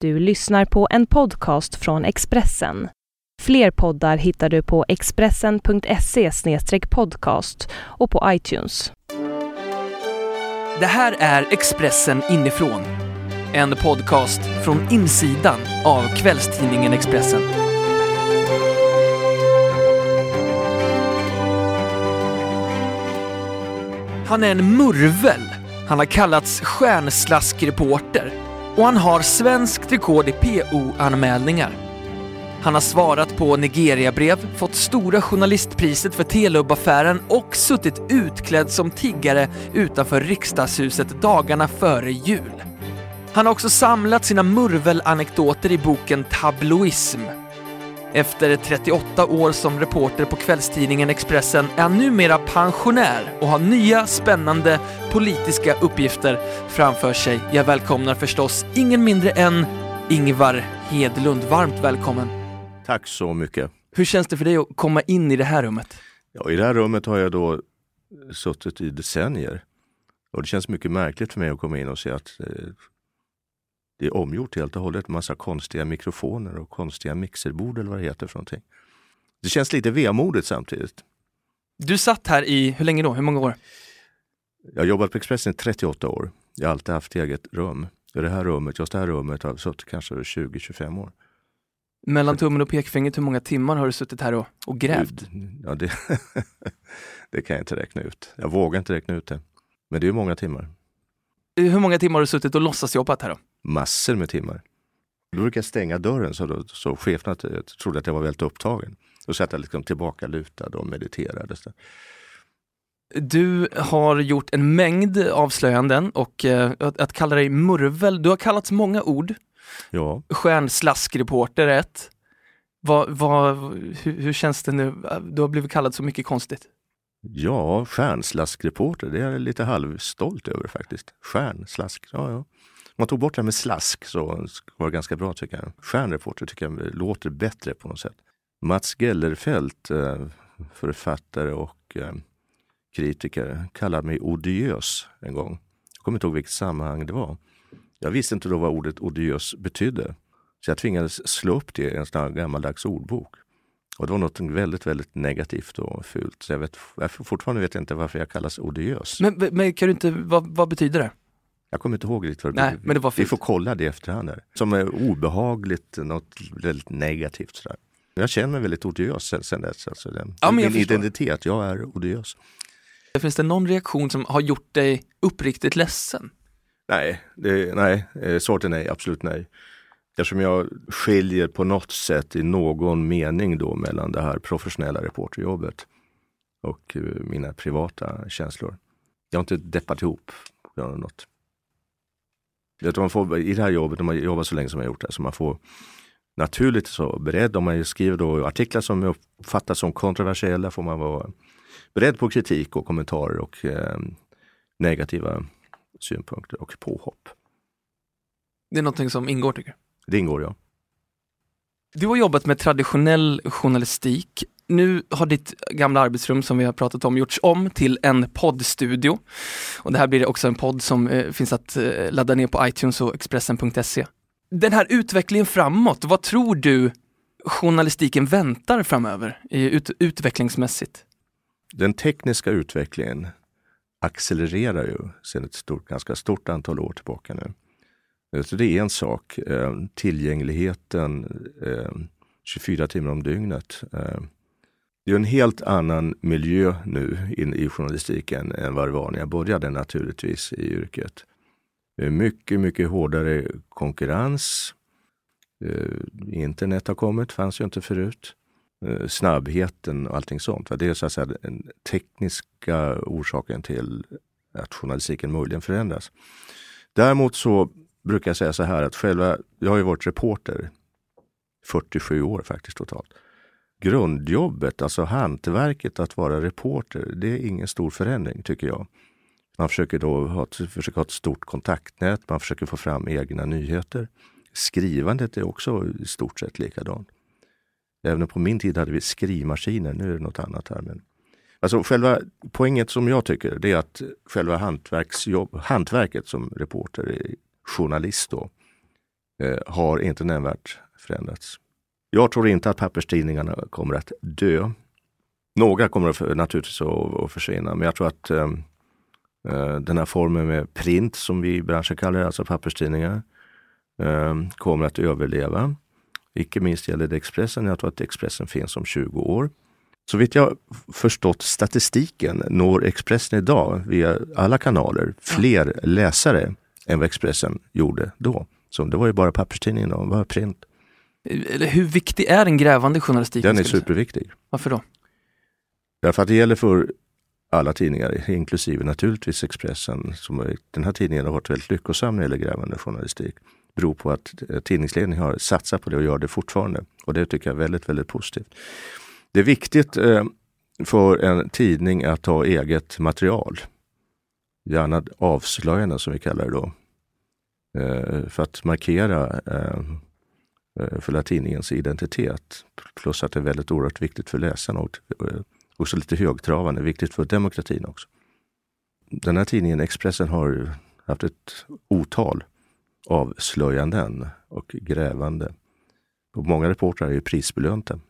Du lyssnar på en podcast från Expressen. Fler poddar hittar du på expressen.se podcast och på iTunes. Det här är Expressen inifrån. En podcast från insidan av kvällstidningen Expressen. Han är en murvel. Han har kallats stjärnslaskreporter och han har svenskt rekord i PO-anmälningar. Han har svarat på Nigeria-brev, fått Stora Journalistpriset för Telub-affären och suttit utklädd som tiggare utanför riksdagshuset dagarna före jul. Han har också samlat sina murvelanekdoter i boken Tabloism. Efter 38 år som reporter på kvällstidningen Expressen är han numera pensionär och har nya spännande politiska uppgifter framför sig. Jag välkomnar förstås ingen mindre än Ingvar Hedlund. Varmt välkommen! Tack så mycket. Hur känns det för dig att komma in i det här rummet? Ja, I det här rummet har jag då suttit i decennier. Och det känns mycket märkligt för mig att komma in och se att eh, det är omgjort helt och hållet. Massa konstiga mikrofoner och konstiga mixerbord eller vad det heter för någonting. Det känns lite vemodigt samtidigt. Du satt här i, hur länge då? Hur många år? Jag har jobbat på Expressen i 38 år. Jag har alltid haft eget rum. I det här rummet, just det här rummet har jag suttit kanske 20-25 år. Mellan tummen och pekfingret, hur många timmar har du suttit här och, och grävt? Ja, det, det kan jag inte räkna ut. Jag vågar inte räkna ut det. Men det är många timmar. Hur många timmar har du suttit och låtsasjobbat här då? Massor med timmar. Då brukar jag stänga dörren så, då, så cheferna trodde att jag var väldigt upptagen. Då satt jag liksom tillbaka lutad och mediterade. Du har gjort en mängd avslöjanden och eh, att, att, kalla dig murvel, du har kallats många ord. Ja. Stjärnslaskreporter är ett. Vad, vad, hur, hur, känns det nu? Du har blivit kallad så mycket konstigt. Ja, stjärnslaskreporter, det är jag lite halvstolt över faktiskt. Stjärnslask, ja ja. Om man tog bort det här med slask så var det ganska bra tycker jag. Stjärnreporter tycker jag låter bättre på något sätt. Mats Gellerfelt, eh, författare och eh, kritiker, kallade mig odiös en gång. Jag kommer inte ihåg vilket sammanhang det var. Jag visste inte då vad ordet odiös betydde. Så jag tvingades slå upp det i en sån här gammaldags ordbok. Och det var något väldigt, väldigt negativt och fult. Så jag vet, fortfarande vet jag inte varför jag kallas odiös. Men, men kan du inte, vad, vad betyder det? Jag kommer inte ihåg riktigt vad Nej, men det var Vi får kolla det i efterhand. Här. Som är obehagligt, något väldigt negativt. Sådär. Jag känner mig väldigt odiös sen, sen dess. Alltså den, ja, min identitet, jag är odiös. Finns det någon reaktion som har gjort dig uppriktigt ledsen? Nej, det, nej. Eh, svaret är nej, absolut nej. Eftersom jag skiljer på något sätt i någon mening då mellan det här professionella reporterjobbet och eh, mina privata känslor. Jag har inte deppat ihop på något. Man får, I det här jobbet, om man jobbar så länge som jag har gjort det, så man får naturligt så beredd. Om man skriver då artiklar som uppfattas som kontroversiella får man vara beredd på kritik och kommentarer och eh, negativa synpunkter och påhopp. Det är någonting som ingår tycker du? Det ingår ja. Du har jobbat med traditionell journalistik. Nu har ditt gamla arbetsrum som vi har pratat om gjorts om till en poddstudio. Och det här blir också en podd som eh, finns att eh, ladda ner på iTunes och Expressen.se. Den här utvecklingen framåt, vad tror du journalistiken väntar framöver ut, utvecklingsmässigt? Den tekniska utvecklingen accelererar ju sedan ett stort, ganska stort antal år tillbaka nu. Så det är en sak. Eh, tillgängligheten eh, 24 timmar om dygnet. Eh, det är en helt annan miljö nu i journalistiken än vad det var när jag började naturligtvis i yrket. Det är mycket, mycket hårdare konkurrens. Eh, internet har kommit, fanns ju inte förut. Eh, snabbheten och allting sånt. Det är så att säga den tekniska orsaken till att journalistiken möjligen förändras. Däremot så brukar jag säga så här att själva, jag har ju varit reporter 47 år faktiskt totalt. Grundjobbet, alltså hantverket att vara reporter, det är ingen stor förändring tycker jag. Man försöker då ha ett, försöker ha ett stort kontaktnät, man försöker få fram egna nyheter. Skrivandet är också i stort sett likadant. Även på min tid hade vi skrivmaskiner, nu är det något annat här. Men Alltså själva poänget som jag tycker, det är att själva hantverket som reporter eh, journalist då, eh, har inte nämnvärt förändrats. Jag tror inte att papperstidningarna kommer att dö. Några kommer att, naturligtvis att, försvinna, men jag tror att eh, den här formen med print, som vi i branschen kallar det, alltså papperstidningar, eh, kommer att överleva. Icke minst gäller det Expressen. Jag tror att Expressen finns om 20 år. Så vitt jag förstått statistiken når Expressen idag via alla kanaler fler läsare än vad Expressen gjorde då. Så det var ju bara papperstidningen och bara print. Hur viktig är den grävande journalistiken? Den är superviktig. Varför då? Därför att det gäller för alla tidningar, inklusive naturligtvis Expressen. Som den här tidningen har varit väldigt lyckosam när det gäller grävande journalistik. Det beror på att eh, tidningsledningen har satsat på det och gör det fortfarande. Och det tycker jag är väldigt, väldigt positivt. Det är viktigt eh, för en tidning att ha eget material. Gärna avslöjanden som vi kallar det då. Eh, för att markera eh för tidningens identitet. Plus att det är väldigt oerhört viktigt för läsarna och eh, också lite högtravande, viktigt för demokratin också. Den här tidningen Expressen har haft ett otal avslöjanden och grävande. Och många reportrar är ju prisbelönta.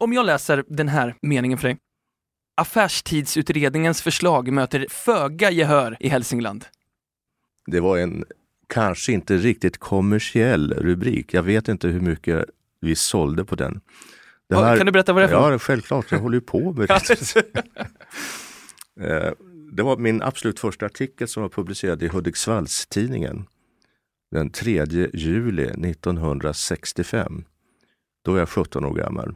Om jag läser den här meningen för dig. Affärstidsutredningens förslag möter föga gehör i Hälsingland. Det var en kanske inte riktigt kommersiell rubrik. Jag vet inte hur mycket vi sålde på den. Här, kan du berätta vad det är för Ja, självklart. Jag håller ju på med det. Eh, det var min absolut första artikel som var publicerad i Hudiksvallstidningen den 3 juli 1965. Då var jag 17 år gammal.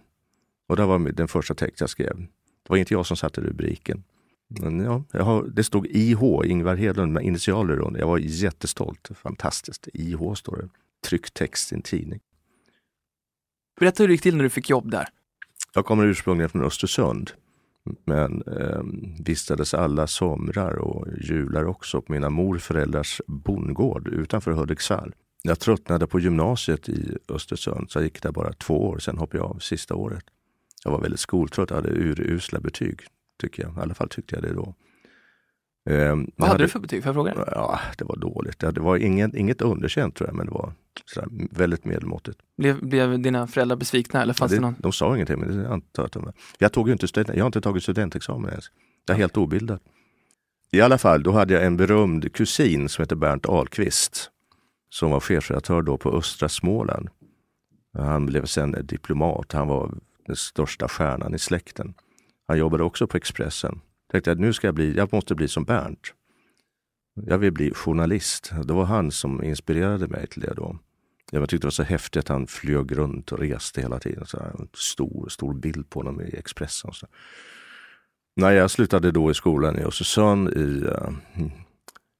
Och det var den första text jag skrev. Det var inte jag som satte rubriken. Men ja, har, det stod IH, Ingvar Hedlund, med initialer under. Jag var jättestolt. Fantastiskt. IH står det. Tryckt text i en tidning. Berätta hur det gick till när du fick jobb där. Jag kommer ursprungligen från Östersund. Men eh, vistades alla somrar och jular också på mina morföräldrars bondgård utanför Hudiksvall. Jag tröttnade på gymnasiet i Östersund, så jag gick där bara två år. Sen hoppade jag av sista året. Jag var väldigt skoltrött, hade urusla betyg, tycker jag. I alla fall tyckte jag det då. Eh, Vad hade, hade, du för betyg? Får jag fråga? Ja, det var dåligt. Det var ingen, inget underkänt tror jag, men det var sådär, väldigt medelmåttigt. Blev, blev dina föräldrar besvikna? Eller fanns det, det någon? De sa ingenting, men det antar att de Jag, tog inte student, jag har inte tagit studentexamen ens. Jag är ja. helt obildad. I alla fall, då hade jag en berömd kusin som heter Bernt Ahlqvist som var chefredaktör då på Östra Småland. Han blev sen diplomat. Han var den största stjärnan i släkten. Han jobbade också på Expressen tänkte att nu ska jag bli, jag måste bli som Bernt. Jag vill bli journalist. Det var han som inspirerade mig till det då. Jag tyckte det var så häftigt att han flög runt och reste hela tiden. Så en stor, stor bild på honom i Expressen. Så. När jag slutade då i skolan i Östersund i uh,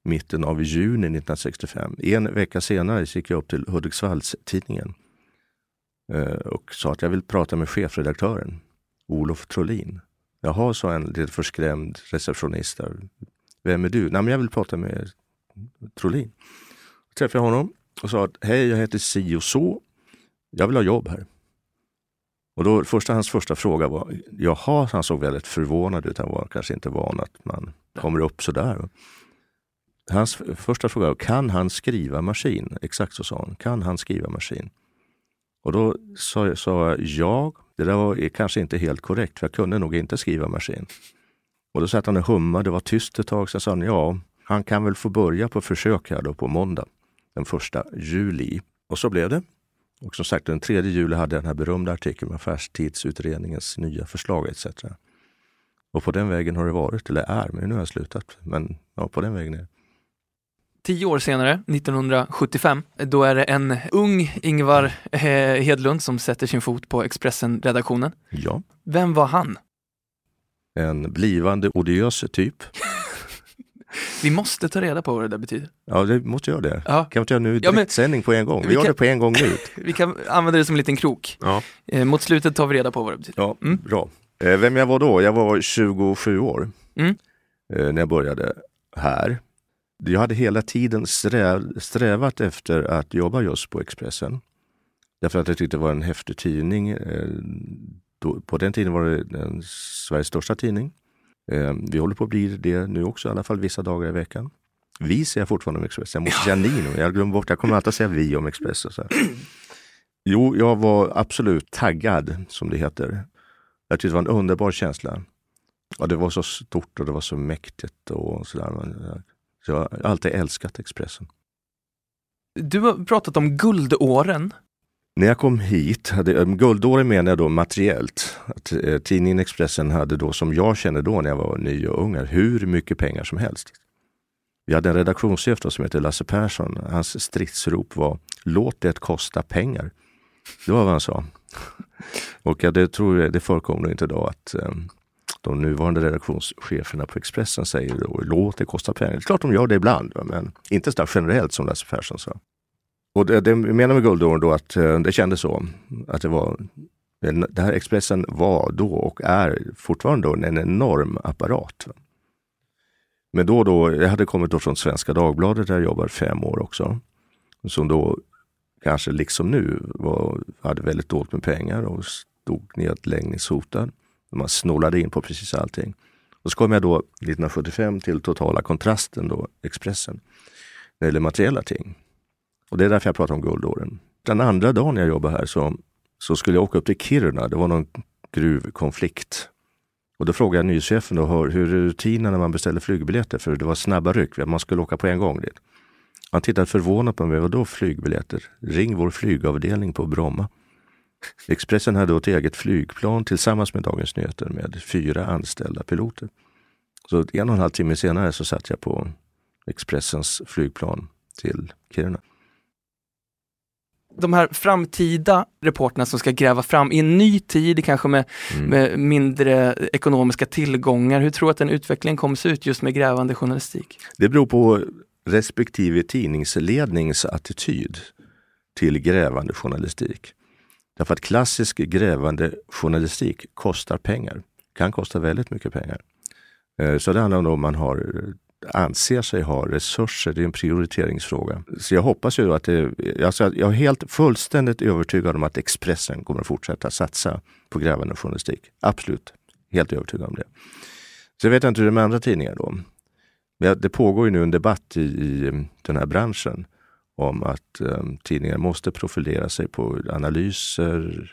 mitten av juni 1965. En vecka senare gick jag upp till Hudiksvallstidningen uh, och sa att jag vill prata med chefredaktören Olof Trollin. Jaha, sa en lite förskrämd receptionist. Där. Vem är du? Nej, men jag vill prata med Trolin. Då träffade jag honom och sa att hej, jag heter si och så. Jag vill ha jobb här. Och då, första, hans första fråga var, jaha, han såg väldigt förvånad ut. Han var kanske inte van att man kommer upp sådär. Hans första fråga var, kan han skriva maskin? Exakt så sa han. Kan han skriva maskin? Och då sa, jag ja, det där var kanske inte helt korrekt, för jag kunde nog inte skriva maskin. Och då satt han och hummade, det var tyst ett tag, sen sa han ja, han kan väl få börja på försök här då på måndag, den första juli. Och så blev det. Och som sagt, den 3 juli hade jag den här berömda artikeln med Affärstidsutredningens nya förslag etc. Och på den vägen har det varit, eller är, men nu har jag slutat. Men ja, på den vägen är det. Tio år senare, 1975, då är det en ung Ingvar eh, Hedlund som sätter sin fot på Expressen-redaktionen. Ja. Vem var han? En blivande odiös typ. Vi måste ta reda på vad det där betyder. Ja, det måste göra det. Ja. Kan vi inte göra nu direktsändning ja, på en gång? Vi, vi gör kan, det på en gång nu. vi kan använda det som en liten krok. Ja. Eh, mot slutet tar vi reda på vad det betyder. Ja, mm. bra. Eh, vem jag var då? Jag var 27 år mm. eh, när jag började här. Jag hade hela tiden sträv, strävat efter att jobba just på Expressen. Därför att jag tyckte det var en häftig tidning. Eh, på den tiden var det Sveriges största tidning. Eh, vi håller på att bli det nu också, i alla fall vissa dagar i veckan. Vi säger fortfarande om Expressen. Jag måste säga ni nu. Jag glömmer bort, jag kommer alltid säga vi om Expressen. Så här. Jo, jag var absolut taggad, som det heter. Jag tyckte det var en underbar känsla. Och det var så stort och det var så mäktigt och sådär. Så jag har alltid älskat Expressen. Du har pratat om guldåren. När jag kom hit, hade, guldåren menar jag då materiellt. Att, eh, tidningen Expressen hade då, som jag kände då när jag var ny och ung, hur mycket pengar som helst. Vi hade en redaktionschef som heter Lasse Persson. Hans stridsrop var Låt det kosta pengar. Det var vad han sa. Och ja, det tror jag, det förekommer nog inte idag att um, de nuvarande redaktionscheferna på Expressen säger då, låt det kosta pengar. Det är klart de gör det ibland, men inte så generellt som Lasse Persson sa. Och det, det menar med guldåren då att eh, det kändes så. Att det var det här Expressen var då och är fortfarande då en enorm apparat. Men då och då, jag hade kommit då från Svenska Dagbladet där jag jobbade fem år också. Som då kanske liksom nu var, hade väldigt dåligt med pengar och stod nedläggningshotad. Man snålade in på precis allting. Och så kom jag då 1975 till totala kontrasten, då, Expressen, när det gäller materiella ting. Och det är därför jag pratar om guldåren. Den andra dagen jag jobbade här så, så skulle jag åka upp till Kiruna. Det var någon gruvkonflikt. Och då frågade jag nyhetschefen då, hur är rutinerna när man beställer flygbiljetter? För det var snabba ryck, man skulle åka på en gång dit. Han tittade förvånat på mig. Vadå flygbiljetter? Ring vår flygavdelning på Bromma. Expressen hade då ett eget flygplan tillsammans med Dagens Nyheter med fyra anställda piloter. Så en och en halv timme senare så satt jag på Expressens flygplan till Kiruna. De här framtida reporterna som ska gräva fram i en ny tid, kanske med, mm. med mindre ekonomiska tillgångar. Hur tror du att den utvecklingen kommer se ut just med grävande journalistik? Det beror på respektive tidningslednings attityd till grävande journalistik. Därför att klassisk grävande journalistik kostar pengar, kan kosta väldigt mycket pengar. Eh, så det handlar om om man har, eh, anser sig ha resurser, det är en prioriteringsfråga. Så jag hoppas ju att det, alltså jag är helt fullständigt övertygad om att Expressen kommer att fortsätta satsa på grävande journalistik. Absolut, helt övertygad om det. Så jag vet inte hur det är med andra tidningar då. Men det pågår ju nu en debatt i, i eh, den här branschen om att um, tidningar måste profilera sig på analyser,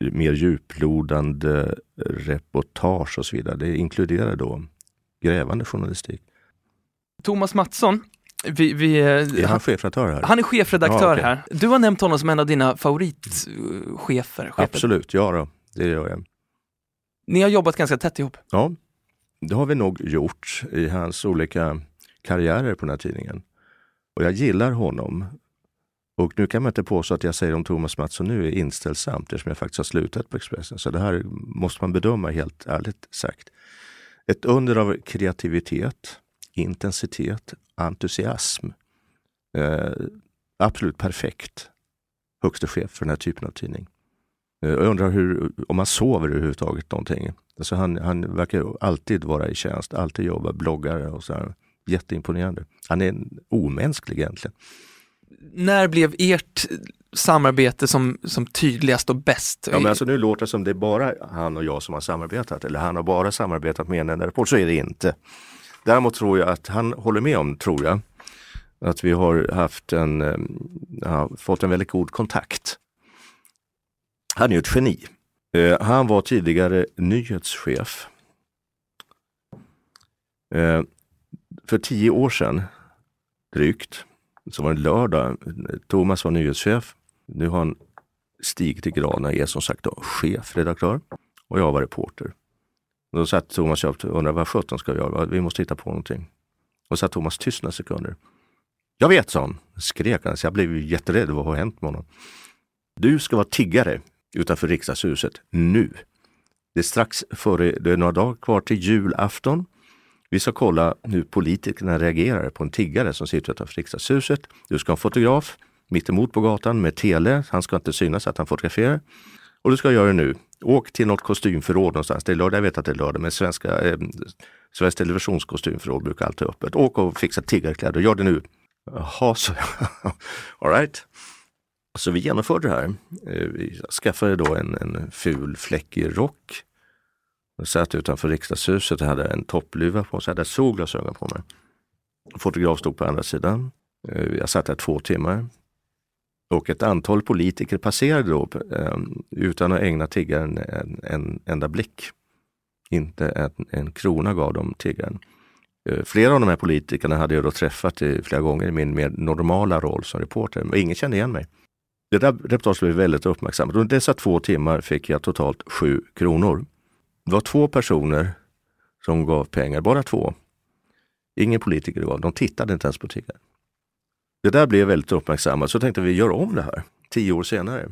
mer djuplodande reportage och så vidare. Det inkluderar då grävande journalistik. Thomas Mattsson, vi, vi, är han chefredaktör här? Han är chefredaktör ja, okay. här. Du har nämnt honom som en av dina favoritchefer. Absolut, ja då, det gör jag. Ni har jobbat ganska tätt ihop. Ja, det har vi nog gjort i hans olika karriärer på den här tidningen. Och jag gillar honom. Och nu kan man inte påstå att jag säger om Thomas Mattsson nu är inställsamt eftersom jag faktiskt har slutat på Expressen. Så det här måste man bedöma helt ärligt sagt. Ett under av kreativitet, intensitet, entusiasm. Eh, absolut perfekt högste chef för den här typen av tidning. Eh, jag undrar hur, om han sover överhuvudtaget någonting. Alltså han, han verkar alltid vara i tjänst, alltid jobba, bloggare och så här. Jätteimponerande. Han är omänsklig egentligen. När blev ert samarbete som, som tydligast och bäst? Ja, men alltså nu låter det som det är bara han och jag som har samarbetat eller han har bara samarbetat med en enda rapport. Så är det inte. Däremot tror jag att han håller med om, tror jag, att vi har haft en, eh, ja, fått en väldigt god kontakt. Han är ju ett geni. Eh, han var tidigare nyhetschef. Eh, för tio år sedan, drygt, så var det lördag. Thomas var nyhetschef. Nu har han stigit i graden och är som sagt då chefredaktör och jag var reporter. Då satt Thomas och undrade vad sjutton ska vi göra? Vi måste hitta på någonting. Och satt Thomas tyst några sekunder. Jag vet, sa han. Skrek han, så jag blev jätterädd. Vad har hänt med honom? Du ska vara tiggare utanför riksdagshuset nu. Det är strax före, det är några dagar kvar till julafton. Vi ska kolla hur politikerna reagerar på en tiggare som sitter utanför riksdagshuset. Du ska ha en fotograf mittemot på gatan med tele. Han ska inte synas att han fotograferar. Och du ska göra det nu. Åk till något kostymförråd någonstans. Det är lördag, jag vet att det är lördag, men svenska, eh, Sveriges Televisions kostymförråd brukar alltid ha öppet. Åk och fixa tiggarkläder, gör det nu. Jaha, så All right. Så vi genomförde det här. Eh, vi skaffade då en, en ful fläckig rock. Jag satt utanför riksdagshuset och hade en toppluva på mig, hade solglasögon på mig. Fotograf stod på andra sidan. Eh, jag satt där två timmar. Och ett antal politiker passerade då ehm, utan att ägna tiggaren en, en enda blick. Inte en, en krona gav de tiggaren. Eh, flera av de här politikerna hade jag då träffat flera gånger i min mer normala roll som reporter, men ingen kände igen mig. Det där reportaget blev väldigt uppmärksammat. Under dessa två timmar fick jag totalt sju kronor. Det var två personer som gav pengar, bara två. Ingen politiker gav, de tittade inte ens på tiggaren. Det där blev väldigt uppmärksammat, så tänkte vi göra om det här tio år senare.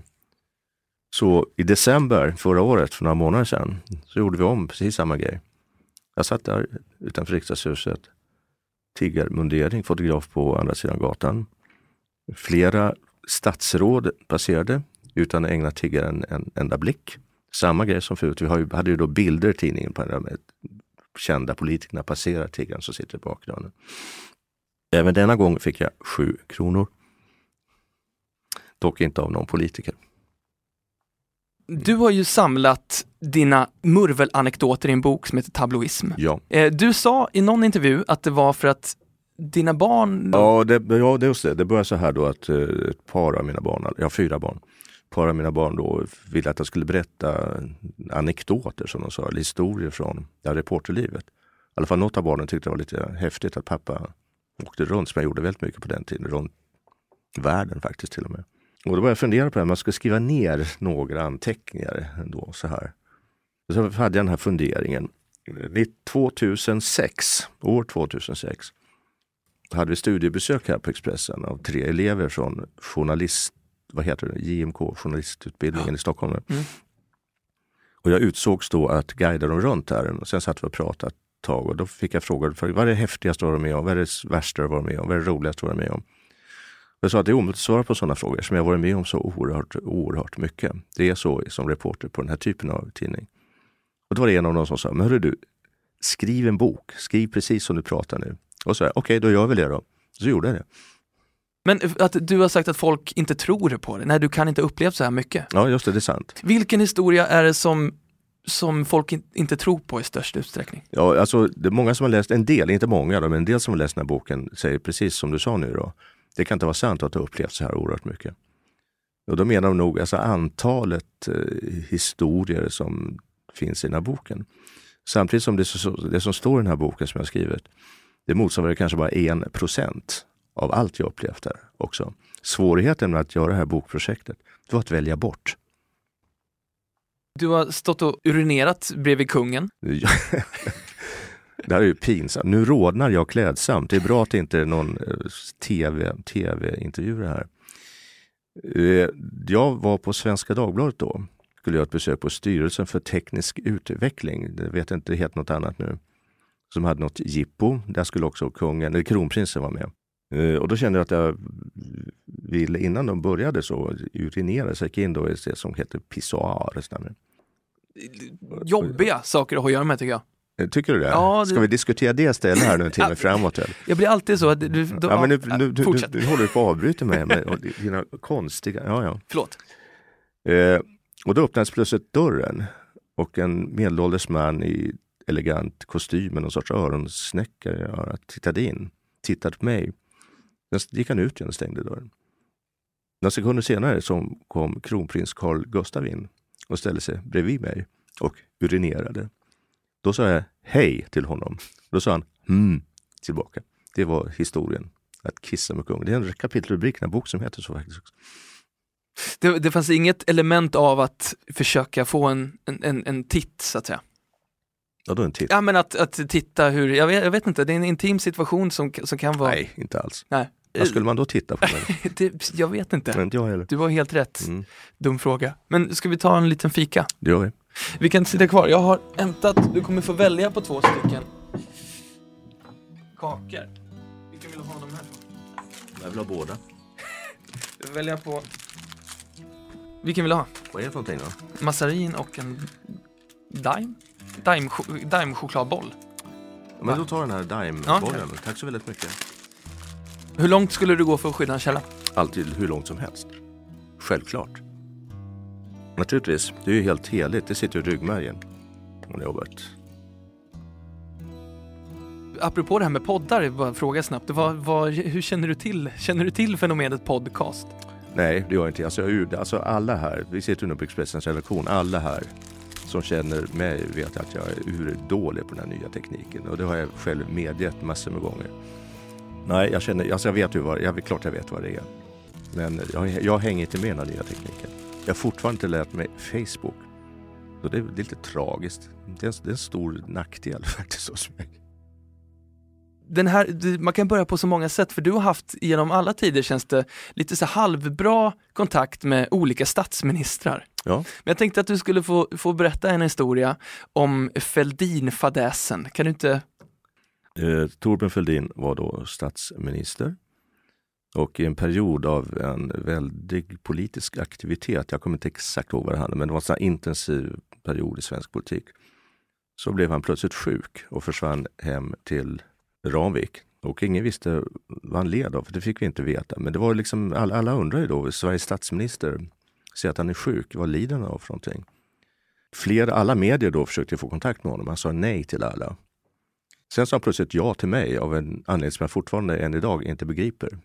Så i december förra året, för några månader sedan, så gjorde vi om precis samma grej. Jag satt där utanför riksdagshuset, tiggarmundering, fotograf på andra sidan gatan. Flera statsråd passerade utan att ägna tiggaren en enda blick. Samma grej som förut. Vi hade ju då bilder i tidningen på de kända politikerna passerar tiggaren som sitter i bakgrunden. Även denna gång fick jag sju kronor. Dock inte av någon politiker. Du har ju samlat dina murvelanekdoter i en bok som heter Tabloism. Ja. Eh, du sa i någon intervju att det var för att dina barn... Ja, det, ja, det, just det. det började så här då att eh, ett par av mina barn, jag har fyra barn, par av mina barn då ville att jag skulle berätta anekdoter som de sa, eller historier från ja, reporterlivet. I alla fall något av barnen tyckte det var lite häftigt att pappa åkte runt, som jag gjorde väldigt mycket på den tiden, runt världen faktiskt till och med. Och då började jag fundera på det, man skulle skriva ner några anteckningar ändå så här. Och så hade jag den här funderingen. 2006, år 2006, hade vi studiebesök här på Expressen av tre elever från journalist, vad heter det, JMK, journalistutbildningen i Stockholm. Mm. Och jag utsågs då att guida dem runt här. Och sen satt vi och pratade ett tag och då fick jag frågor, vad är det häftigaste du varit med om? Vad är det värsta du varit med om? Vad är det roligaste du varit med om? Jag sa att det är omöjligt att svara på sådana frågor som jag varit med om så oerhört, oerhört mycket. Det är så som reporter på den här typen av tidning. Och då var det en av dem som sa, men hörru du, skriv en bok, skriv precis som du pratar nu. Och så okej, okay, då gör vi det då. Så gjorde jag det. Men att du har sagt att folk inte tror på det, nej du kan inte uppleva så här mycket. Ja just det, det är sant. Vilken historia är det som, som folk in, inte tror på i störst utsträckning? Ja, alltså det är många som har läst, en del, inte många då, men en del som har läst den här boken säger precis som du sa nu då. Det kan inte vara sant att du har upplevt så här oerhört mycket. Och då menar de nog alltså antalet eh, historier som finns i den här boken. Samtidigt som det, det som står i den här boken som jag skrivit, det motsvarar kanske bara en procent av allt jag upplevt här också. Svårigheten med att göra det här bokprojektet, det var att välja bort. Du har stått och urinerat bredvid kungen. det här är ju pinsamt. Nu rådnar jag klädsamt. Det är bra att det inte är någon eh, tv, tv-intervju det här. Eh, jag var på Svenska Dagbladet då. Skulle göra ett besök på Styrelsen för teknisk utveckling. Det vet inte, det heter något annat nu som hade något jippo. Där skulle också kungen, eller kronprinsen vara med. Uh, och då kände jag att jag ville, innan de började så urinera, så jag gick in då i det som heter pissoar. Jobbiga saker att ha att göra med tycker jag. Eh, tycker du det? Ja, det... Ska vi diskutera det stället här nu en timme framåt? Eller? Jag blir alltid så att du... Då, ja, men nu, nu, du, du, du, håller på att avbryta mig med dina konstiga... Ja, ja. Förlåt. Eh, och då öppnades plötsligt dörren och en medelålders man i elegant kostym med någon sorts öronsnäckare i örat tittade in, tittade på mig. Sen gick han ut igen och stängde dörren. Några sekunder senare så kom kronprins Carl Gustaf in och ställde sig bredvid mig och urinerade. Då sa jag hej till honom. Då sa han hmm tillbaka. Det var historien. Att kissa med kung. Det är en kapitelrubrik i en bok som heter så faktiskt. Det, det fanns inget element av att försöka få en, en, en titt så att säga? Ja, då en titt. Ja men att, att titta hur, jag vet, jag vet inte, det är en intim situation som, som kan vara Nej, inte alls. Nej. Vad skulle man då titta på? det, jag vet inte. Men inte jag heller. Du har helt rätt. Mm. Dum fråga. Men ska vi ta en liten fika? Det gör vi. Vi kan sitta kvar. Jag har hämtat, du kommer få välja på två stycken kakor. Vilken vill du ha de här? Jag vill ha båda. Du väljer på... Vilken vill du ha? Vad är det för någonting då? Massarin och en Daim? Daim-chokladboll. Men då tar den här Daim-bollen. Ja. Tack så väldigt mycket. Hur långt skulle du gå för att skydda en källa? Alltid hur långt som helst. Självklart. Naturligtvis, det är ju helt heligt. Det sitter i ryggmärgen. Hon jobbat. apropå det här med poddar, bara fråga snabbt. Vad, vad, hur känner du till, känner du till fenomenet podcast? Nej, det gör jag inte. Alltså, jag, alltså alla här, vi sitter nu på Expressens redaktion, alla här som känner mig vet att jag är urdålig på den här nya tekniken och det har jag själv medgett massor med gånger. Nej, jag känner, alltså jag vet ju vad, jag, klart jag vet vad det är. Men jag, jag hänger inte med den nya tekniken. Jag har fortfarande inte lärt mig Facebook. Så det är, det är lite tragiskt. Det är, en, det är en stor nackdel faktiskt hos mig. Den här, man kan börja på så många sätt för du har haft genom alla tider känns det lite så halvbra kontakt med olika statsministrar. Ja. Men jag tänkte att du skulle få, få berätta en historia om Fälldin-fadäsen. Kan du inte? Eh, Torbjörn Fälldin var då statsminister och i en period av en väldig politisk aktivitet, jag kommer inte exakt ihåg vad det handlade men det var en intensiv period i svensk politik, så blev han plötsligt sjuk och försvann hem till Ramvik. Och ingen visste vad han led av, för det fick vi inte veta. Men det var liksom, alla, alla undrar ju då, Sveriges statsminister säger att han är sjuk, vad lider han av för någonting? Fler, alla medier då försökte få kontakt med honom, han sa nej till alla. Sen sa han plötsligt ja till mig av en anledning som jag fortfarande än idag inte begriper.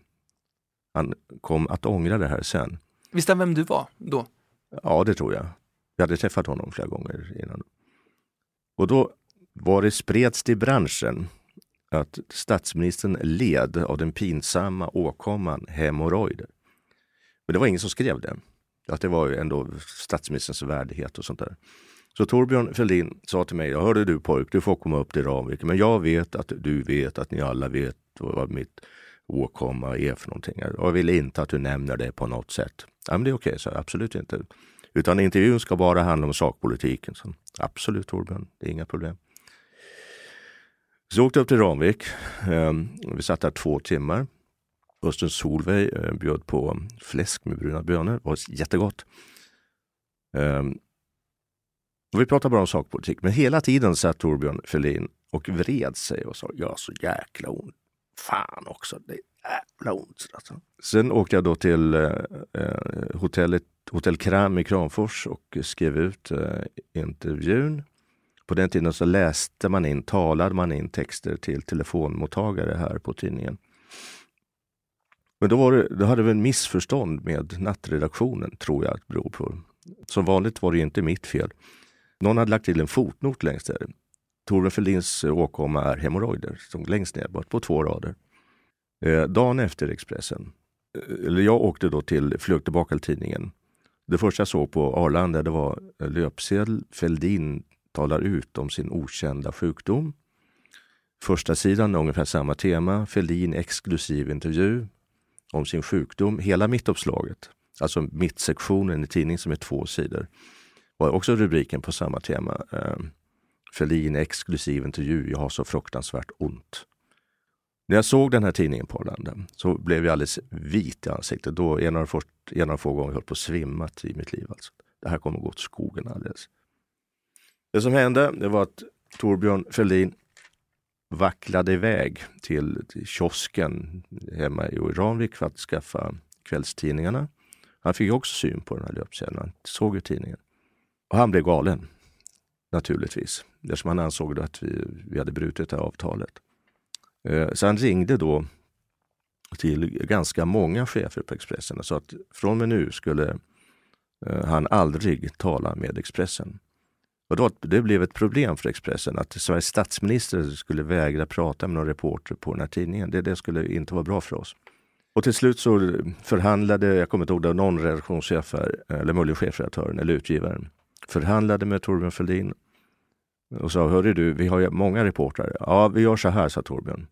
Han kom att ångra det här sen. Visste han vem du var då? Ja, det tror jag. Jag hade träffat honom flera gånger innan. Och då var det spreds i branschen att statsministern led av den pinsamma åkomman hemorrojder. Men det var ingen som skrev det. Att det var ju ändå statsministerns värdighet och sånt där. Så Torbjörn Fälldin sa till mig, jag hörde du pojk, du får komma upp till Ramvik, men jag vet att du vet att ni alla vet vad mitt åkomma är för någonting. Och jag vill inte att du nämner det på något sätt. Ja, men det är okej, så absolut inte. Utan intervjun ska bara handla om sakpolitiken. Så, absolut Torbjörn, det är inga problem. Så jag åkte upp till Ramvik. Ehm, vi satt där två timmar. Östen Solveig eh, bjöd på fläsk med bruna bönor. Det var jättegott. Ehm, och vi pratade bara om sakpolitik, men hela tiden satt Torbjörn Fälldin och vred sig och sa jag har så jäkla ont fan också, det är jävla ont. Alltså. Sen åkte jag då till eh, eh, hotellet, Hotell Kram i Kramfors och skrev ut eh, intervjun. På den tiden så läste man in, talade man in texter till telefonmottagare här på tidningen. Men då, var det, då hade vi en missförstånd med nattredaktionen, tror jag att det beror på. Som vanligt var det inte mitt fel. Någon hade lagt till en fotnot längst där. Torbjörn Fälldins eh, åkomma är hemorrojder, som längst ner, bara på två rader. Eh, dagen efter Expressen, eh, eller jag åkte då till, flög tillbaka till tidningen. Det första jag såg på Arlanda det var eh, löpsedel Fälldin talar ut om sin okända sjukdom. Första sidan ungefär samma tema, Fälldin exklusiv intervju om sin sjukdom. Hela mittuppslaget, alltså mittsektionen i tidningen som är två sidor, var också rubriken på samma tema. Eh, Fälldin exklusiv intervju, jag har så fruktansvärt ont. När jag såg den här tidningen på Arlanda så blev jag alldeles vit i ansiktet. Då en av, först, en av de få gånger jag höll på att svimma i mitt liv. Alltså. Det här kommer att gå åt skogen alldeles. Det som hände det var att Torbjörn Fälldin vacklade iväg till, till kiosken hemma i Ramvik för att skaffa kvällstidningarna. Han fick också syn på den här löpsedeln. Han såg ju tidningen. Och han blev galen naturligtvis, eftersom han ansåg att vi, vi hade brutit det här avtalet. Eh, så han ringde då till ganska många chefer på Expressen och sa att från och med nu skulle eh, han aldrig tala med Expressen. Och då, det blev ett problem för Expressen att Sveriges statsminister skulle vägra prata med någon reporter på den här tidningen. Det, det skulle inte vara bra för oss. Och till slut så förhandlade, jag kommer inte ihåg, någon redaktionschef, eller möjligen chefredaktören eller utgivaren, förhandlade med Torbjörn Fälldin och sa, hörru du, vi har ju många reportrar. Ja, vi gör så här, sa Torbjörn.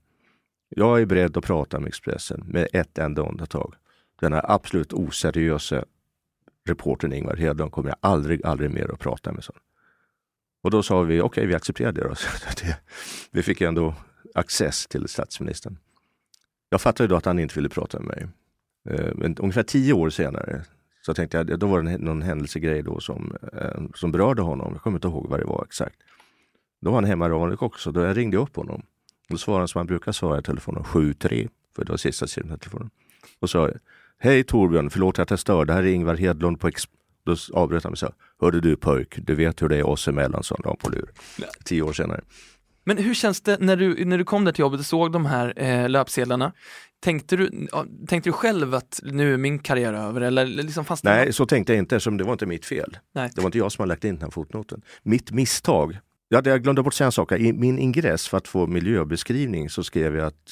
Jag är beredd att prata med Expressen med ett enda undantag. Den här absolut oseriösa reportern Ingvar Hedlund kommer jag aldrig, aldrig mer att prata med. Så. Och då sa vi, okej, okay, vi accepterar det, då. vi fick ändå access till statsministern. Jag fattade då att han inte ville prata med mig. Eh, men ungefär tio år senare så tänkte jag, då var det någon händelsegrej då som, eh, som berörde honom. Jag kommer inte ihåg vad det var exakt. Då var han hemma i Ranvik också, då jag ringde upp honom. Då svarade han som han brukar svara i telefonen, 7-3, för det var sista sidan telefonen. Och sa, hej Torbjörn, förlåt att jag stör, det här är Ingvar Hedlund på Ex Då avbröt han mig och sa, hörde du pojk, du vet hur det är oss emellan, sa han på lur. Tio år senare. Men hur känns det när du, när du kom där till jobbet och såg de här eh, löpsedlarna? Tänkte du, tänkte du själv att nu är min karriär över eller liksom fanns det Nej, något- så tänkte jag inte eftersom det var inte mitt fel. Nej. Det var inte jag som har lagt in den här fotnoten. Mitt misstag, ja, det- jag glömde bort säga en sak. I min ingress för att få miljöbeskrivning så skrev jag att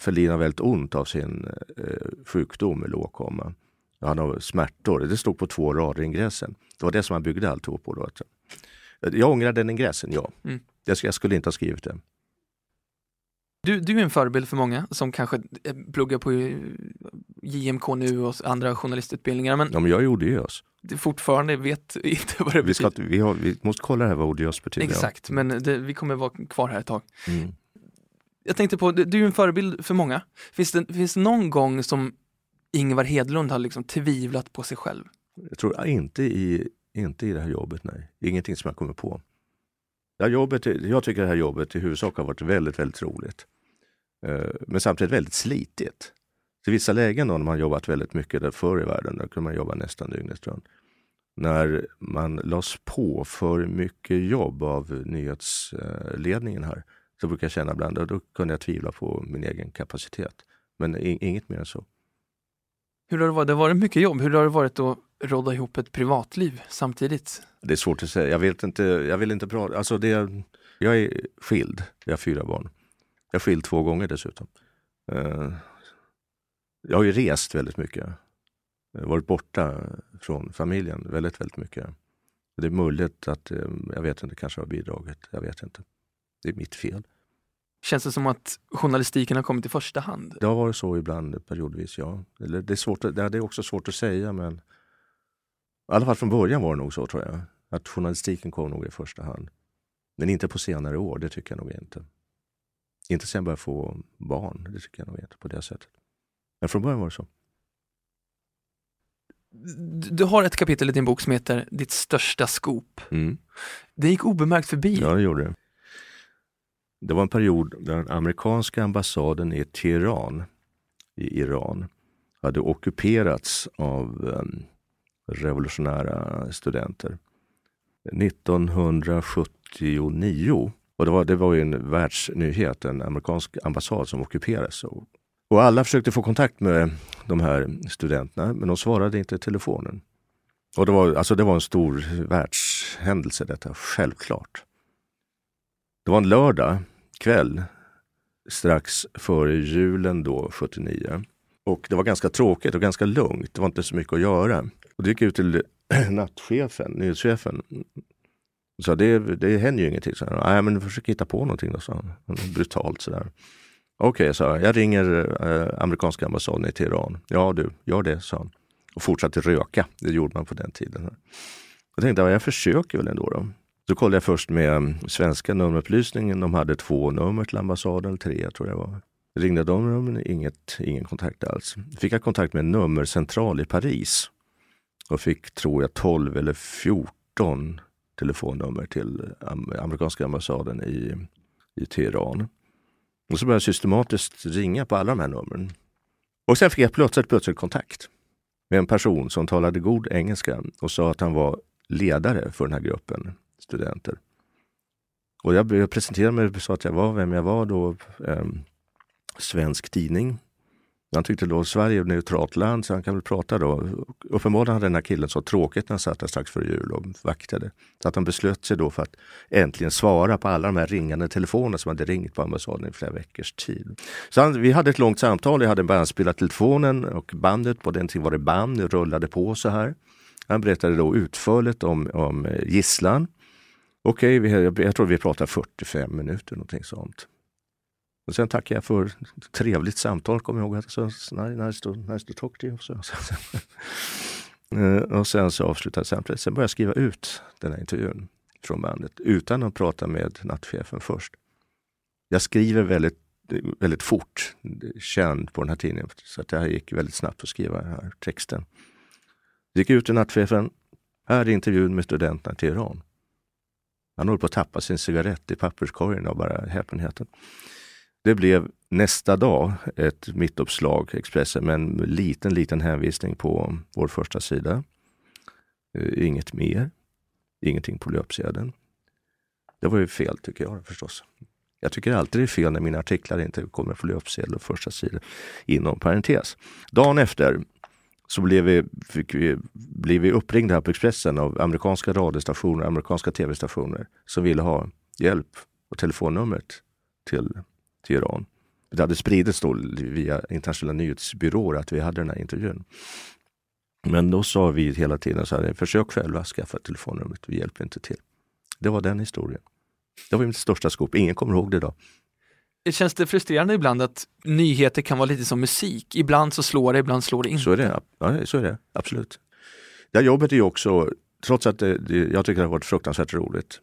Fälldin har väldigt ont av sin eh, sjukdom med lågkomma. Han har smärtor. Det stod på två rader i ingressen. Det var det som han byggde alltihop på. Då. Att- Jag ångrar den ingressen, ja. Mm. Jag, jag skulle inte ha skrivit det. Du, du är en förebild för många som kanske eh, pluggar på eh, JMK nu och andra journalistutbildningar men Ja, men jag är odiös. fortfarande vet inte vad det Vi, betyder. vi, har, vi måste kolla här vad odiös betyder. ja. Exakt, men det, vi kommer vara kvar här ett tag. Mm. Jag tänkte på, du du är en förebild för många. Finns det, finns det någon gång som Ingvar Hedlund har liksom tvivlat på sig själv? Jag tror inte i, inte i det här jobbet, nej. Ingenting som jag kommer på. Ja, jobbet, jag tycker det här jobbet i huvudsak har varit väldigt, väldigt roligt. Eh, men samtidigt väldigt slitigt. I vissa lägen då, när man jobbat väldigt mycket där förr i världen, då kunde man jobba nästan dygnet runt. När man lades på för mycket jobb av nyhetsledningen här, så brukar jag känna ibland, då kunde jag tvivla på min egen kapacitet. Men inget mer än så. Hur har det varit? Det har varit mycket jobb. Hur har det varit att rodda ihop ett privatliv samtidigt? Det är svårt att säga. Jag, vet inte, jag vill inte prata. Alltså det, jag är skild. Jag har fyra barn. Jag är skild två gånger dessutom. Eh, Jag har ju rest väldigt mycket. Jag har varit borta från familjen väldigt, väldigt mycket. Det är möjligt att, eh, jag vet inte, kanske har bidragit. Jag vet inte. Det är mitt fel. Känns det som att journalistiken har kommit i första hand? Det har varit så ibland periodvis, ja. Eller det, är svårt, det är också svårt att säga, men i alla fall från början var det nog så, tror jag. Att journalistiken kom nog i första hand. Men inte på senare år, det tycker jag nog inte. Inte sen jag började få barn, det tycker jag nog inte på det sättet. Men från början var det så. Du har ett kapitel i din bok som heter Ditt största scoop. Mm. Det gick obemärkt förbi. Ja, det gjorde det. Det var en period där den amerikanska ambassaden i Teheran i Iran hade ockuperats av em, revolutionära studenter. 1979, och det var, det var ju en världsnyhet, en amerikansk ambassad som ockuperades. Och, och alla försökte få kontakt med de här studenterna, men de svarade inte i telefonen. Och det var, alltså det var en stor världshändelse detta, självklart. Det var en lördag kväll strax före julen då, 79. Och det var ganska tråkigt och ganska lugnt. Det var inte så mycket att göra. Och då gick jag ut till nattchefen, nyhetschefen. Och sa, det, det händer ju ingenting. Så Nej, men försök hitta på någonting då, sa han. Brutalt sådär. Okej, sa jag. Jag ringer eh, amerikanska ambassaden i Teheran. Ja du, gör det, sa han. Och fortsatte röka. Det gjorde man på den tiden. Jag tänkte, ja, jag försöker väl ändå. Då. Så kollade jag först med mm, svenska nummerupplysningen. De hade två nummer till ambassaden, tre tror jag det var. Ringde de numren, inget, ingen kontakt alls. Fick jag kontakt med en nummercentral i Paris och fick, tror jag, 12 eller 14 telefonnummer till amerikanska ambassaden i, i Teheran. Och så började jag systematiskt ringa på alla de här numren. Och sen fick jag plötsligt, plötsligt kontakt med en person som talade god engelska och sa att han var ledare för den här gruppen studenter. Och jag jag presenterade mig och sa att jag var vem jag var då. Eh, svensk tidning. Han tyckte då Sverige är ett neutralt land så han kan väl prata då. Uppenbarligen hade den här killen så tråkigt när han satt där strax före jul och vaktade. Så att han beslöt sig då för att äntligen svara på alla de här ringande telefonerna som hade ringt på ambassaden i flera veckors tid. Så han, vi hade ett långt samtal. Jag hade bandspelat telefonen och bandet, på den tiden var det band, det rullade på så här. Han berättade då utförligt om, om gisslan. Okej, okay, jag, jag tror vi pratade 45 minuter, någonting sånt. Och sen tackade jag för ett trevligt samtal, kommer jag ihåg. att nice to, nice to talk to you. Så, så, eh, och sen så avslutade samtalet. Sen började jag skriva ut den här intervjun från bandet utan att prata med nattchefen först. Jag skriver väldigt, väldigt fort, känd på den här tidningen, så att det här gick väldigt snabbt att skriva den här texten. Gick ut till nattchefen. Här är intervjun med studenterna i Teheran. Han håller på att tappa sin cigarett i papperskorgen av bara häpenheten. Det blev nästa dag ett mittuppslag, Expressen, med en liten, liten hänvisning på vår första sida. Eh, inget mer. Ingenting på löpsedeln. Det var ju fel tycker jag förstås. Jag tycker alltid det är fel när mina artiklar inte kommer på löpsedel och första sidan inom parentes. Dagen efter så blev vi, fick vi, blev vi uppringda här på Expressen av amerikanska radiostationer, amerikanska tv-stationer som ville ha hjälp och telefonnumret till, till Iran. Det hade spridits då via internationella nyhetsbyråer att vi hade den här intervjun. Men då sa vi hela tiden så här, försök själva skaffa telefonnumret, vi hjälper inte till. Det var den historien. Det var mitt största skop, ingen kommer ihåg det idag. Känns det frustrerande ibland att nyheter kan vara lite som musik? Ibland så slår det, ibland slår det inte. Så är det, ja, så är det absolut. Det här jobbet är ju också, trots att det, det, jag tycker det har varit fruktansvärt roligt,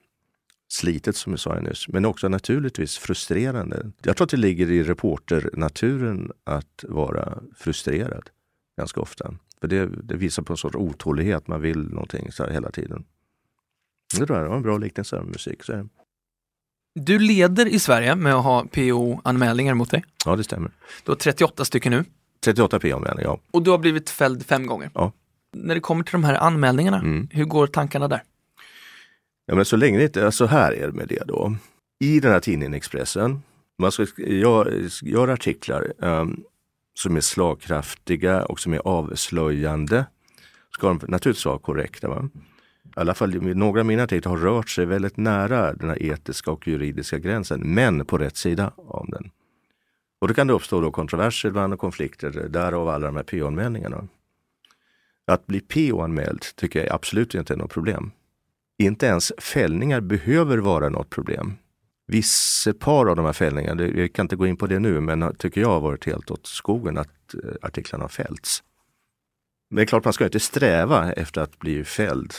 slitet som jag sa nyss, men också naturligtvis frustrerande. Jag tror att det ligger i reporternaturen att vara frustrerad ganska ofta. För det, det visar på en sorts otålighet, man vill någonting så hela tiden. Det tror jag var en bra liknelse med musik. Så. Du leder i Sverige med att ha PO-anmälningar mot dig. Ja, det stämmer. Du har 38 stycken nu. 38 PO-anmälningar, ja. Och du har blivit fälld fem gånger. Ja. När det kommer till de här anmälningarna, Mm. hur går tankarna där? Ja, men så länge det inte, så här är det med det då. I den här tidningen Expressen, man ska göra, artiklar um, som är slagkraftiga och som är avslöjande. Ska de naturligtvis vara korrekta. Va? I alla fall några av mina artiklar har rört sig väldigt nära den här etiska och juridiska gränsen, men på rätt sida av den. Och då kan det uppstå då kontroverser ibland och konflikter, därav alla de här PO-anmälningarna. Att bli PO-anmäld tycker jag absolut inte är något problem. Inte ens fällningar behöver vara något problem. Vissa par av de här fällningarna, jag kan inte gå in på det nu, men tycker jag har varit helt åt skogen att eh, artiklarna har fällts. Men det är klart, man ska inte sträva efter att bli fälld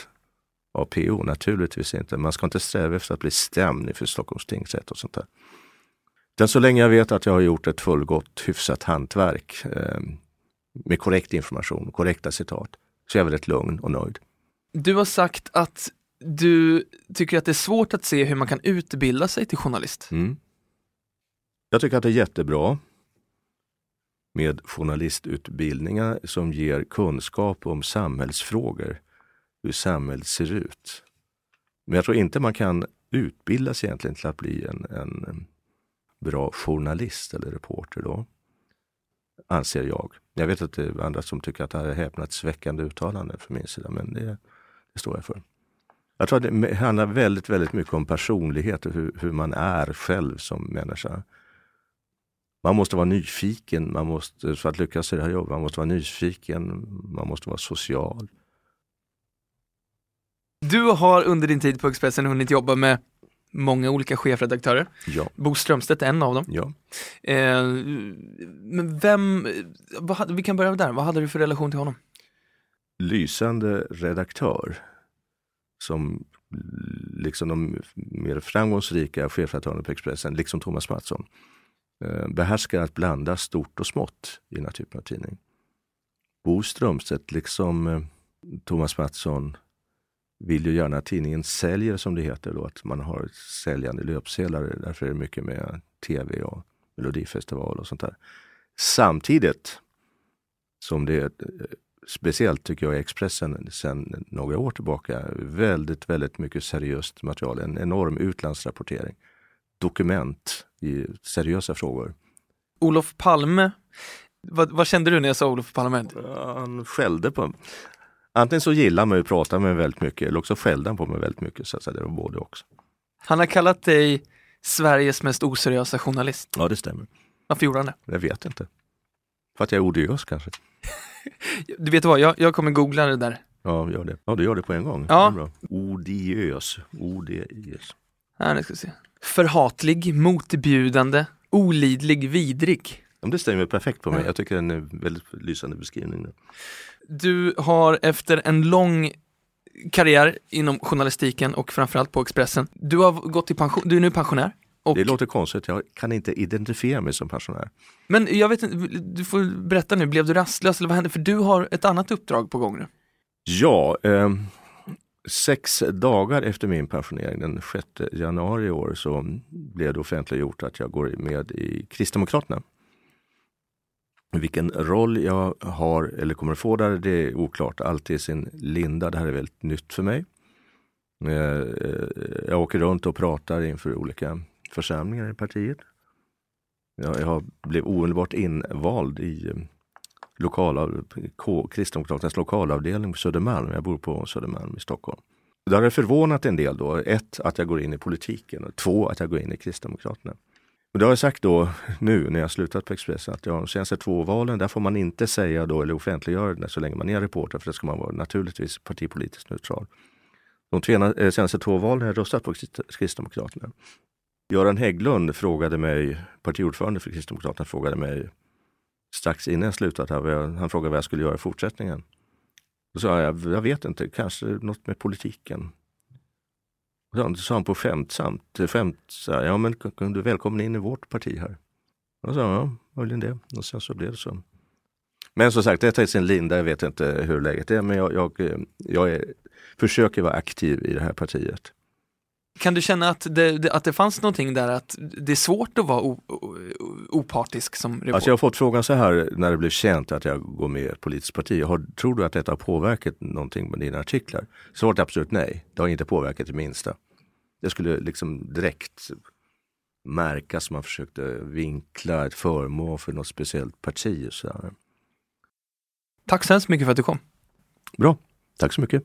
av PO, naturligtvis inte. Man ska inte sträva efter att bli stämd inför Stockholms tingsrätt och sånt där. Den så länge jag vet att jag har gjort ett fullgott, hyfsat hantverk eh, med korrekt information, korrekta citat, så är jag väldigt lugn och nöjd. Du har sagt att du tycker att det är svårt att se hur man kan utbilda sig till journalist. Mm. Jag tycker att det är jättebra med journalistutbildningar som ger kunskap om samhällsfrågor, hur samhället ser ut. Men jag tror inte man kan utbilda sig egentligen till att bli en, en bra journalist eller reporter då. Anser jag. Jag vet att det är andra som tycker att det här är häpnadsväckande uttalande från min sida, men det, det står jag för. Jag tror att det handlar väldigt, väldigt mycket om personlighet och hur, hur man är själv som människa. Man måste vara nyfiken, man måste, för att lyckas i det här jobbet, man måste vara nyfiken, man måste vara social. Du har under din tid på Expressen hunnit jobba med många olika chefredaktörer. Ja, Bo Strömstedt är en av dem. ja. Eh, men vem, hade- vi kan börja där, vad hade du för relation till honom? Lysande redaktör som liksom de mer framgångsrika chefredaktörerna på Expressen, liksom Thomas Mattsson, eh, behärskar att blanda stort och smått i den här typen av tidning. Bo Strömstedt, liksom eh, Thomas Mattsson, vill ju gärna att tidningen säljer som det heter då, att man har säljande löpsedlar. Därför är det mycket med tv och melodifestival och sånt där. Samtidigt som det speciellt tycker jag i Expressen sedan några år tillbaka väldigt, väldigt mycket seriöst material. En enorm utlandsrapportering. Dokument i seriösa frågor. Olof Palme, vad, vad kände du när jag sa Olof Palme? Han skällde på Antingen så gillar man ju att prata med mig väldigt mycket eller också skällde han på mig väldigt mycket. Så att säga, det var både också. Han har kallat dig Sveriges mest oseriösa journalist. Ja, det stämmer. Varför gjorde han det? Jag vet inte. För att jag är odiös kanske. Du vet vad, jag, jag kommer googla det där. Ja, gör det. Ja, du gör det på en gång. Ja. Det är bra. Odiös. Odiös. Här, nu ska vi se. Förhatlig, motbjudande, olidlig, vidrig. Ja, det stämmer perfekt på mig. Ja. Jag tycker det är en väldigt lysande beskrivning. Du har efter en lång karriär inom journalistiken och framförallt på Expressen. Du har gått i pension, du är nu pensionär. Och, Det låter konstigt. Jag kan inte identifiera mig som pensionär. Men jag vet inte, du får berätta nu, blev du rastlös eller vad hände? För du har ett annat uppdrag på gång nu. Ja, eh, sex dagar efter min pensionering, den 6 januari i år, så blev det offentliggjort att jag går med i Kristdemokraterna. Vilken roll jag har eller kommer att få där, det är oklart. Allt i sin linda. Det här är väldigt nytt för mig. Jag åker runt och pratar inför olika församlingar i partiet. Jag blev omedelbart invald i eh, lokala, Kristdemokraternas lokalavdelning på Södermalm. Jag bor på Södermalm i Stockholm. Det har förvånat en del då. Ett, att jag går in i politiken och två, att jag går in i Kristdemokraterna. Men det har jag sagt då nu när jag slutat på Expressen att de senaste två valen, där får man inte säga då eller offentliggöra det så länge man är reporter för det ska man vara naturligtvis partipolitiskt neutral. De eh, senaste två valen har jag röstat på Kristdemokraterna. Göran Hägglund frågade mig, partiordförande för Kristdemokraterna, frågade mig strax innan jag slutat här, han frågade vad jag skulle göra i fortsättningen. Då sa jag, jag vet inte, kanske något med politiken. Då sa han på skämtsamt, skämt, så här, ja men du är välkommen in i vårt parti här. Då sa jag, ja, möjligen det. Och sen så blev det så. Men som sagt, detta är sin linda, jag vet inte hur läget är, men jag, jag, eh, jag är, försöker vara aktiv i det här partiet. Kan du känna att det, att det fanns någonting där att det är svårt att vara o, o, opartisk som reporter? Alltså jag har fått frågan så här när det blev känt att jag går med i ett politiskt parti. Har, tror du att detta har påverkat någonting med dina artiklar? Svaret är absolut nej. Det har inte påverkat det minsta. Det skulle liksom direkt märkas man försökte vinkla ett förmån för något speciellt parti. Så här. Tack så hemskt mycket för att du kom. Bra, tack så mycket.